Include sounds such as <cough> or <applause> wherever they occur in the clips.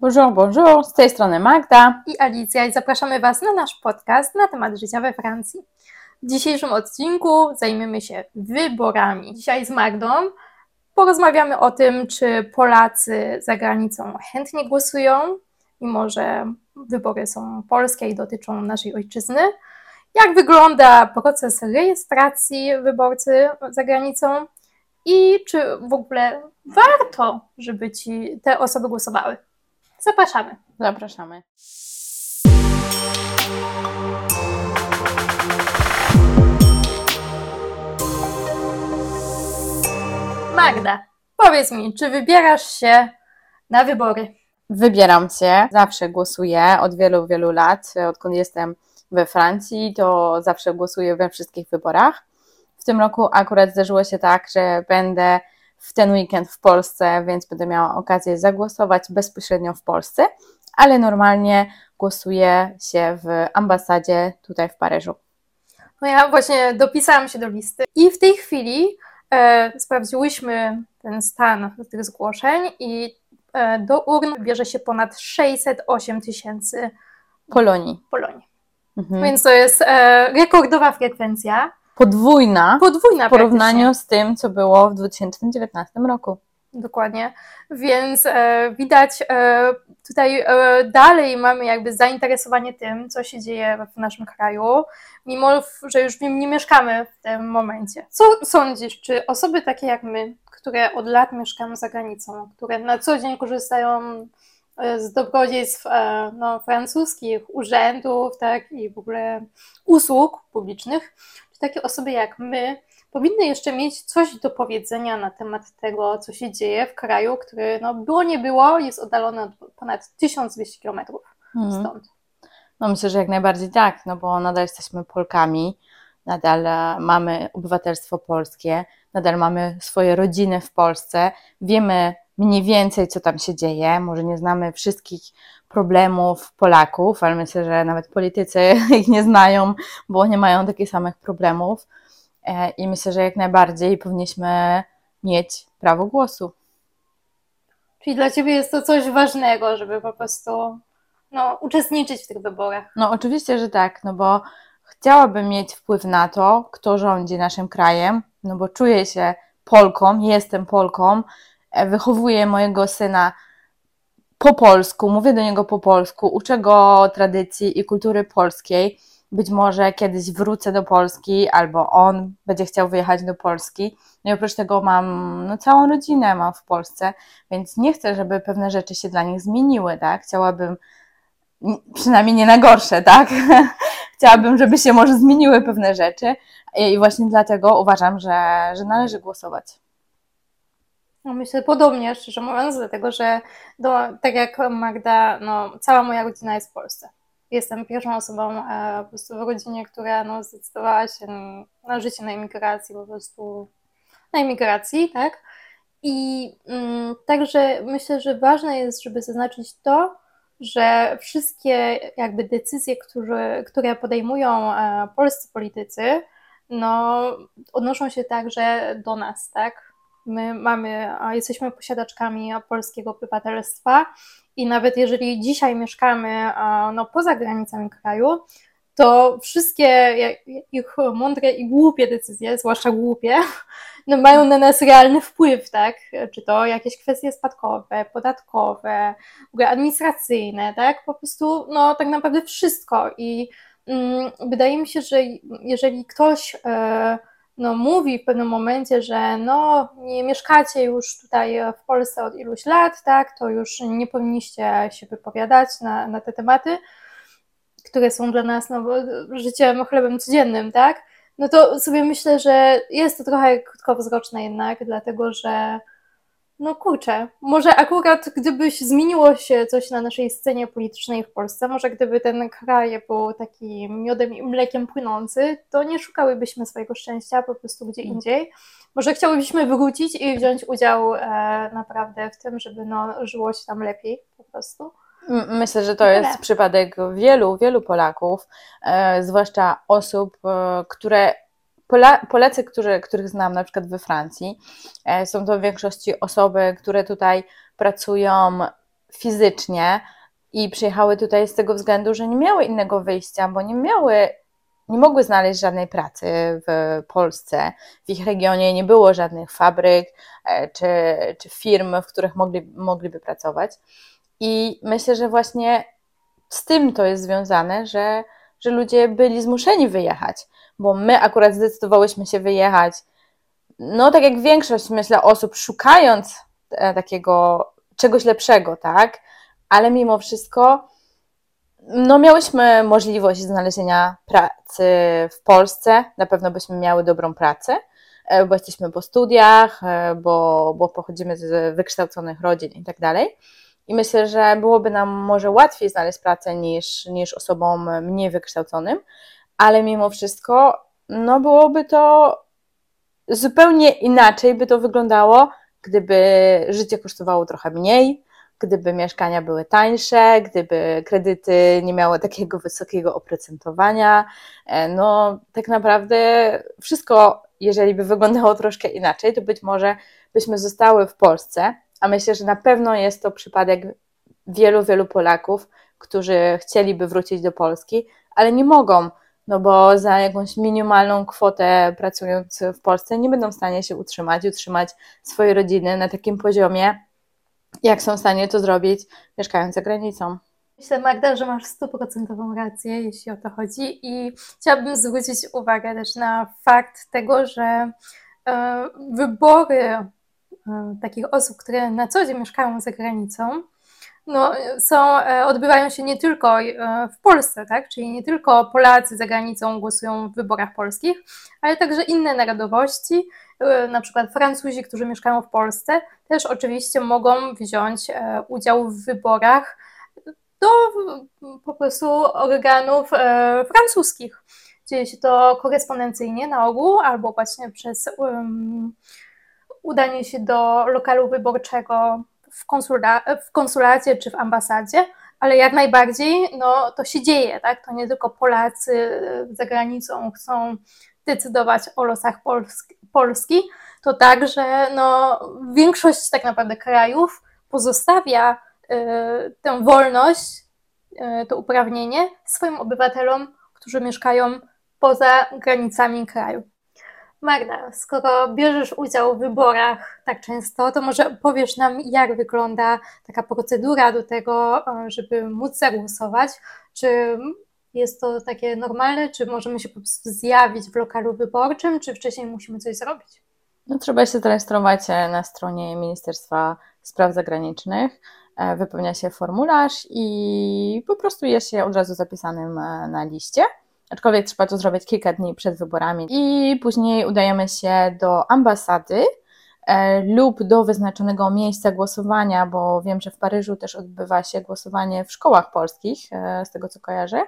Bonjour, bonjour, z tej strony Magda i Alicja i zapraszamy Was na nasz podcast na temat życia we Francji. W dzisiejszym odcinku zajmiemy się wyborami. Dzisiaj z Magdą porozmawiamy o tym, czy Polacy za granicą chętnie głosują, mimo że wybory są polskie i dotyczą naszej ojczyzny. Jak wygląda proces rejestracji wyborcy za granicą i czy w ogóle warto, żeby ci te osoby głosowały. Zapraszamy. Zapraszamy. Magda, powiedz mi, czy wybierasz się na wybory? Wybieram się, zawsze głosuję od wielu, wielu lat. Odkąd jestem we Francji, to zawsze głosuję we wszystkich wyborach. W tym roku akurat zdarzyło się tak, że będę w ten weekend w Polsce, więc będę miała okazję zagłosować bezpośrednio w Polsce, ale normalnie głosuję się w ambasadzie tutaj w Paryżu. No ja właśnie dopisałam się do listy i w tej chwili e, sprawdziłyśmy ten stan tych zgłoszeń i e, do urn bierze się ponad 608 tysięcy Polonii. Polonii. Mhm. Więc to jest e, rekordowa frekwencja podwójna, podwójna w porównaniu z tym, co było w 2019 roku. Dokładnie. Więc e, widać e, tutaj e, dalej mamy jakby zainteresowanie tym, co się dzieje w naszym kraju, mimo że już w nim nie mieszkamy w tym momencie. Co sądzisz, czy osoby takie jak my, które od lat mieszkamy za granicą, które na co dzień korzystają e, z dobrodziejstw e, no, francuskich urzędów, tak, i w ogóle usług publicznych, takie osoby jak my powinny jeszcze mieć coś do powiedzenia na temat tego, co się dzieje w kraju, który no, było nie było, jest oddalony od ponad 1200 kilometrów mhm. stąd. No myślę, że jak najbardziej tak, no bo nadal jesteśmy Polkami, nadal e, mamy obywatelstwo polskie, nadal mamy swoje rodziny w Polsce, wiemy mniej więcej, co tam się dzieje, może nie znamy wszystkich problemów Polaków, ale myślę, że nawet politycy <laughs> ich nie znają, bo nie mają takich samych problemów. E, I myślę, że jak najbardziej powinniśmy mieć prawo głosu. Czyli dla Ciebie jest to coś ważnego, żeby po prostu no, uczestniczyć w tych wyborach. No, oczywiście, że tak, no bo chciałabym mieć wpływ na to, kto rządzi naszym krajem, no bo czuję się Polką, jestem Polką, e, wychowuję mojego syna po polsku, mówię do niego po polsku, uczę go tradycji i kultury polskiej. Być może kiedyś wrócę do Polski, albo on będzie chciał wyjechać do Polski. No i oprócz tego mam no, całą rodzinę mam w Polsce, więc nie chcę, żeby pewne rzeczy się dla nich zmieniły, tak? Chciałabym, przynajmniej nie na gorsze, tak? <laughs> Chciałabym, żeby się może zmieniły pewne rzeczy i właśnie dlatego uważam, że, że należy głosować. No myślę podobnie, szczerze mówiąc, dlatego że do, tak jak Magda, no, cała moja rodzina jest w Polsce. Jestem pierwszą osobą e, po prostu w rodzinie, która no, zdecydowała się na życie na emigracji, po prostu na emigracji, tak? I mm, także myślę, że ważne jest, żeby zaznaczyć to, że wszystkie jakby decyzje, które, które podejmują e, polscy politycy, no, odnoszą się także do nas, tak? My mamy, jesteśmy posiadaczkami polskiego obywatelstwa i nawet jeżeli dzisiaj mieszkamy no, poza granicami kraju, to wszystkie ich mądre i głupie decyzje, zwłaszcza głupie, <laughs> no, mają na nas realny wpływ, tak? Czy to jakieś kwestie spadkowe, podatkowe, w ogóle administracyjne, tak? Po prostu, no tak naprawdę wszystko. I mm, wydaje mi się, że jeżeli ktoś e, no, mówi w pewnym momencie, że no, nie mieszkacie już tutaj w Polsce od iluś lat, tak, to już nie powinniście się wypowiadać na, na te tematy, które są dla nas no, życiem, chlebem codziennym, tak, no to sobie myślę, że jest to trochę krótkowzroczne jednak, dlatego że no kurczę, może akurat gdybyś zmieniło się coś na naszej scenie politycznej w Polsce, może gdyby ten kraj był taki miodem i mlekiem płynący, to nie szukałybyśmy swojego szczęścia po prostu gdzie mm. indziej. Może chciałybyśmy wrócić i wziąć udział e, naprawdę w tym, żeby no, żyło się tam lepiej po prostu. Myślę, że to jest przypadek wielu, wielu Polaków, e, zwłaszcza osób, e, które Pola, Polacy, którzy, których znam na przykład we Francji, e, są to w większości osoby, które tutaj pracują fizycznie i przyjechały tutaj z tego względu, że nie miały innego wyjścia, bo nie miały, nie mogły znaleźć żadnej pracy w Polsce. W ich regionie nie było żadnych fabryk e, czy, czy firm, w których mogli, mogliby pracować. I myślę, że właśnie z tym to jest związane, że, że ludzie byli zmuszeni wyjechać, bo my akurat zdecydowałyśmy się wyjechać. No, tak jak większość, myślę, osób, szukając e, takiego czegoś lepszego, tak? Ale mimo wszystko, no, miałyśmy możliwość znalezienia pracy w Polsce. Na pewno byśmy miały dobrą pracę, e, bo jesteśmy po studiach, e, bo, bo pochodzimy z wykształconych rodzin i tak dalej. I myślę, że byłoby nam może łatwiej znaleźć pracę niż, niż osobom mniej wykształconym, ale mimo wszystko, no byłoby to zupełnie inaczej by to wyglądało, gdyby życie kosztowało trochę mniej, gdyby mieszkania były tańsze, gdyby kredyty nie miały takiego wysokiego oprocentowania. E, no, tak naprawdę wszystko, jeżeli by wyglądało troszkę inaczej, to być może byśmy zostały w Polsce, a myślę, że na pewno jest to przypadek wielu, wielu Polaków, którzy chcieliby wrócić do Polski, ale nie mogą, no bo za jakąś minimalną kwotę pracując w Polsce nie będą w stanie się utrzymać, utrzymać swojej rodziny na takim poziomie, jak są w stanie to zrobić mieszkając za granicą. Myślę, Magda, że masz stuprocentową rację, jeśli o to chodzi i chciałabym zwrócić uwagę też na fakt tego, że e, wybory E, takich osób, które na co dzień mieszkają za granicą, no, są, e, odbywają się nie tylko e, w Polsce, tak? czyli nie tylko Polacy za granicą głosują w wyborach polskich, ale także inne narodowości, na przykład Francuzi, którzy mieszkają w Polsce, też oczywiście mogą wziąć udział w wyborach do po prostu organów francuskich. Dzieje się to korespondencyjnie na ogół, albo właśnie przez um, udanie się do lokalu wyborczego w, konsula, w konsulacie czy w ambasadzie, ale jak najbardziej no, to się dzieje, tak? To nie tylko Polacy za granicą chcą decydować o losach Polski, Polski to także no, większość tak naprawdę krajów pozostawia y, tę wolność, y, to uprawnienie swoim obywatelom, którzy mieszkają poza granicami kraju. Magda, skoro bierzesz udział w wyborach tak często, to może powiesz nam, jak wygląda taka procedura do tego, e, żeby móc zagłosować? Czy jest to takie normalne, czy możemy się po prostu zjawić w lokalu wyborczym, czy wcześniej musimy coś zrobić? No, trzeba się zarejestrować e, na stronie Ministerstwa Spraw Zagranicznych, e, wypełnia się formularz i po prostu jest się od razu zapisanym na liście aczkolwiek trzeba to zrobić kilka dni przed wyborami. I później udajemy się do ambasady e, lub do wyznaczonego miejsca głosowania, bo wiem, że w Paryżu też odbywa się głosowanie w szkołach polskich, e, z tego co kojarzę.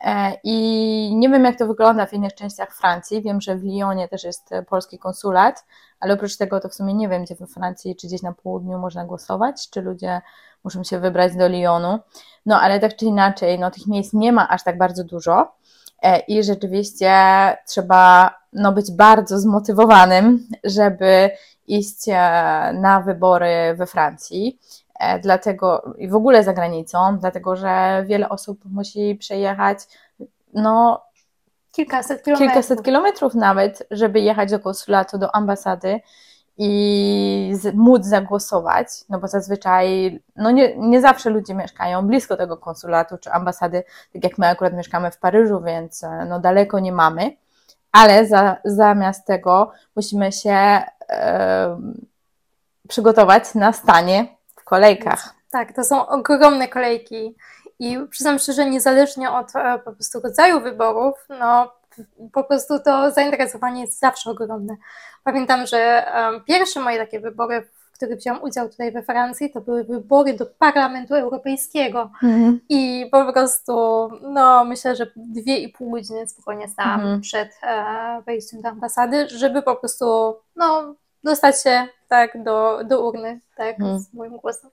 E, I nie wiem, jak to wygląda w innych częściach Francji. Wiem, że w Lyonie też jest polski konsulat, ale oprócz tego to w sumie nie wiem, gdzie we Francji, czy gdzieś na południu można głosować, czy ludzie muszą się wybrać do Lyonu. No ale tak czy inaczej, no, tych miejsc nie ma aż tak bardzo dużo. E, i rzeczywiście trzeba no, być bardzo zmotywowanym, żeby iść e, na wybory we Francji. E, dlatego i w ogóle za granicą, dlatego że wiele osób musi przejechać no, kilkaset kilometrów. kilkaset kilometrów nawet, żeby jechać do konsulatu, do ambasady i z, móc zagłosować, no bo zazwyczaj, no nie, nie zawsze ludzie mieszkają blisko tego konsulatu czy ambasady, tak jak my akurat mieszkamy w Paryżu, więc e, no daleko nie mamy, ale za, zamiast tego musimy się e, przygotować na stanie w kolejkach. Tak, to są ogromne kolejki i przyznam szczerze, niezależnie od e, po prostu rodzaju wyborów, no po prostu to zainteresowanie jest zawsze ogromne. Pamiętam, że pierwsze moje takie wybory, w których wziąłem udział tutaj we Francji, to były wybory do Parlamentu Europejskiego. Mm. I po prostu, no myślę, że dwie i pół godziny spokojnie stałam mm. przed e, wejściem do ambasady, żeby po prostu, no, dostać się tak do, do urny, tak, z moim głosem.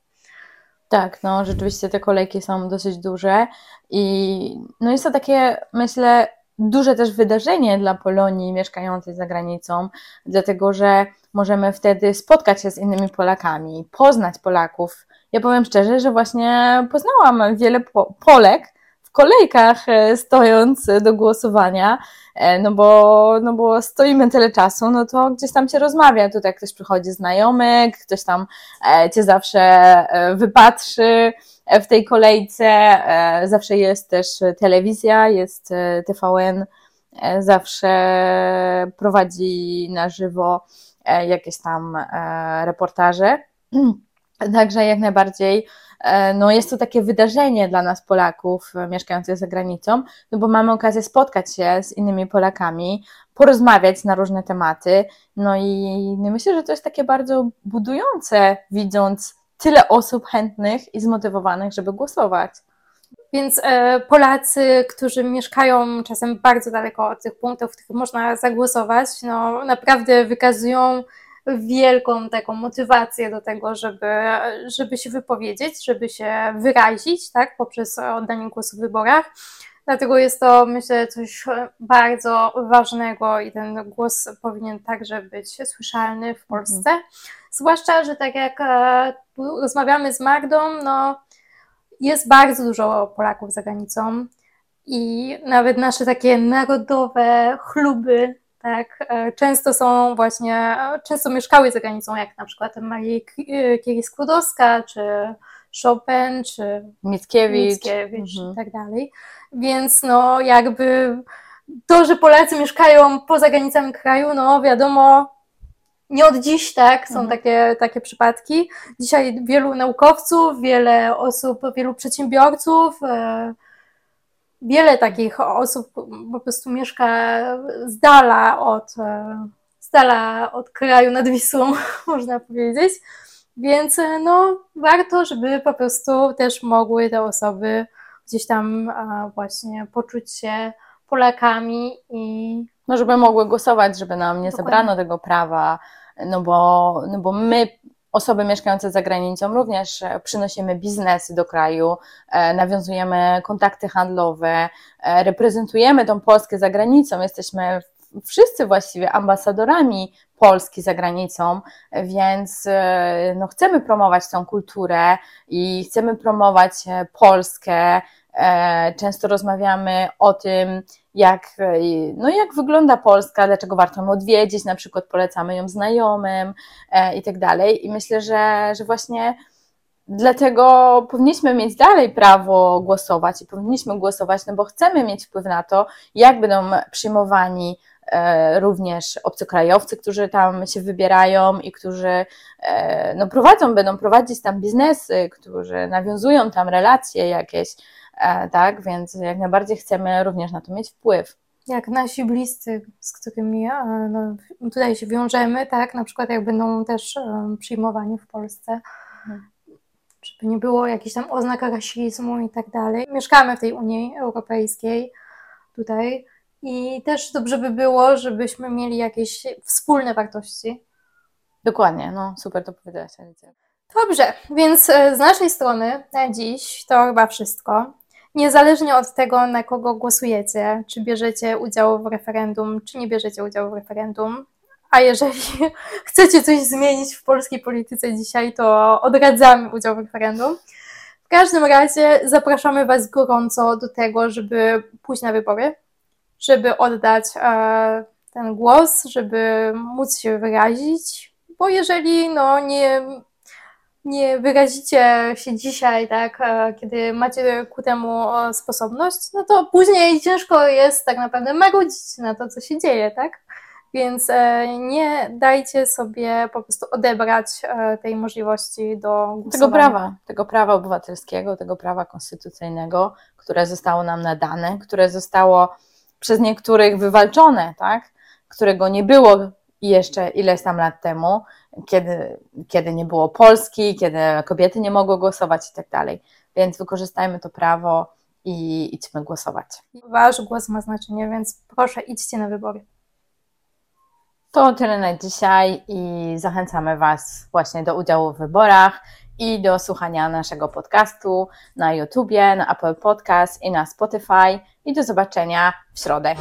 Tak, no rzeczywiście te kolejki są dosyć duże i no jest to takie, myślę, duże też wydarzenie dla Polonii mieszkającej za granicą, dlatego że możemy wtedy spotkać się z innymi Polakami, poznać Polaków. Ja powiem szczerze, że właśnie poznałam wiele po Polek w kolejkach e, stojąc do głosowania, e, no bo, no bo stoimy tyle czasu, no to gdzieś tam się rozmawia, tutaj ktoś przychodzi znajomych, ktoś tam e, cię zawsze wypatrzy w tej kolejce, zawsze jest też telewizja, jest TVN, zawsze prowadzi na żywo jakieś tam reportaże. <clears throat> Także jak najbardziej e, no jest to takie wydarzenie dla nas Polaków e, mieszkających za granicą, no bo mamy okazję spotkać się z innymi Polakami, porozmawiać na różne tematy, no i no myślę, że to jest takie bardzo budujące, widząc tyle osób chętnych i zmotywowanych, żeby głosować. Więc e, Polacy, którzy mieszkają czasem bardzo daleko od tych punktów, w których można zagłosować, no naprawdę wykazują wielką taką motywację do tego, żeby, żeby się wypowiedzieć, żeby się wyrazić, tak, poprzez oddanie głosu w wyborach. Dlatego jest to, myślę, coś bardzo ważnego i ten głos powinien także być słyszalny w Polsce. Mhm. Zwłaszcza, że tak jak e, rozmawiamy z Magdą, no jest bardzo dużo Polaków za granicą i nawet nasze takie narodowe chluby tak, e, często są właśnie, e, często mieszkały za granicą, jak na przykład Maria Curie-Skłodowska, czy Chopin, czy Mickiewicz, Mickiewicz mhm. i tak dalej. Więc no jakby to, że Polacy mieszkają poza granicami kraju, no wiadomo, nie od dziś, tak, są mhm. takie, takie przypadki. Dzisiaj wielu naukowców, wiele osób, wielu przedsiębiorców, e, wiele takich osób po prostu mieszka z dala od, e, z dala od kraju nad Wisłą, <laughs> można powiedzieć. Więc e, no, warto, żeby po prostu też mogły te osoby gdzieś tam właśnie poczuć się Polakami i. No, żeby mogły głosować, żeby nam nie Dokładnie. zabrano tego prawa, no bo, no bo my osoby mieszkające za granicą również e, przynosimy biznesy do kraju, e, nawiązujemy kontakty handlowe, e, reprezentujemy tą Polskę za granicą, jesteśmy wszyscy właściwie ambasadorami Polski za granicą, więc no, chcemy promować tą kulturę i chcemy promować Polskę. Często rozmawiamy o tym, jak, no jak wygląda Polska, dlaczego warto ją odwiedzić, na przykład polecamy ją znajomym e, i tak dalej. I myślę, że, że właśnie dlatego powinniśmy mieć dalej prawo głosować i powinniśmy głosować, no bo chcemy mieć wpływ na to, jak będą przyjmowani e, również obcokrajowcy, którzy tam się wybierają i którzy e, no, prowadzą, będą prowadzić tam biznesy, którzy nawiązują tam relacje jakieś E, tak? Więc jak najbardziej chcemy również na to mieć wpływ. Jak nasi bliscy, z którymi e, no, tutaj się wiążemy, tak? Na przykład jak będą też um, przyjmowani w Polsce, mhm. żeby nie było jakichś tam oznak rasizmu i tak dalej. Mieszkamy w tej Unii Europejskiej tutaj i też dobrze by było, żebyśmy mieli jakieś wspólne wartości. Dokładnie, no super to powiedziałaś Alicja. Dobrze, więc z naszej strony na dziś to chyba wszystko. Niezależnie od tego, na kogo głosujecie, czy bierzecie udział w referendum, czy nie bierzecie udziału w referendum, a jeżeli <laughs> chcecie coś zmienić w polskiej polityce dzisiaj, to odradzamy udział w referendum. W każdym razie zapraszamy Was gorąco do tego, żeby pójść na wybory, żeby oddać e, ten głos, żeby móc się wyrazić, bo jeżeli no, nie nie wyrazicie się dzisiaj, tak, e, kiedy macie ku temu sposobność, no to później ciężko jest tak naprawdę marudzić na to, co się dzieje, tak? Więc e, nie dajcie sobie po prostu odebrać e, tej możliwości do głosowania. Tego prawa, tego prawa obywatelskiego, tego prawa konstytucyjnego, które zostało nam nadane, które zostało przez niektórych wywalczone, tak? Którego nie było jeszcze ileś tam lat temu, kiedy, kiedy nie było Polski, kiedy kobiety nie mogły głosować i tak dalej. Więc wykorzystajmy to prawo i idźmy głosować. Wasz głos ma znaczenie, więc proszę idźcie na wybory. To tyle na dzisiaj i zachęcamy Was właśnie do udziału w wyborach i do słuchania naszego podcastu na YouTubie, na Apple Podcast i na Spotify i do zobaczenia w środę.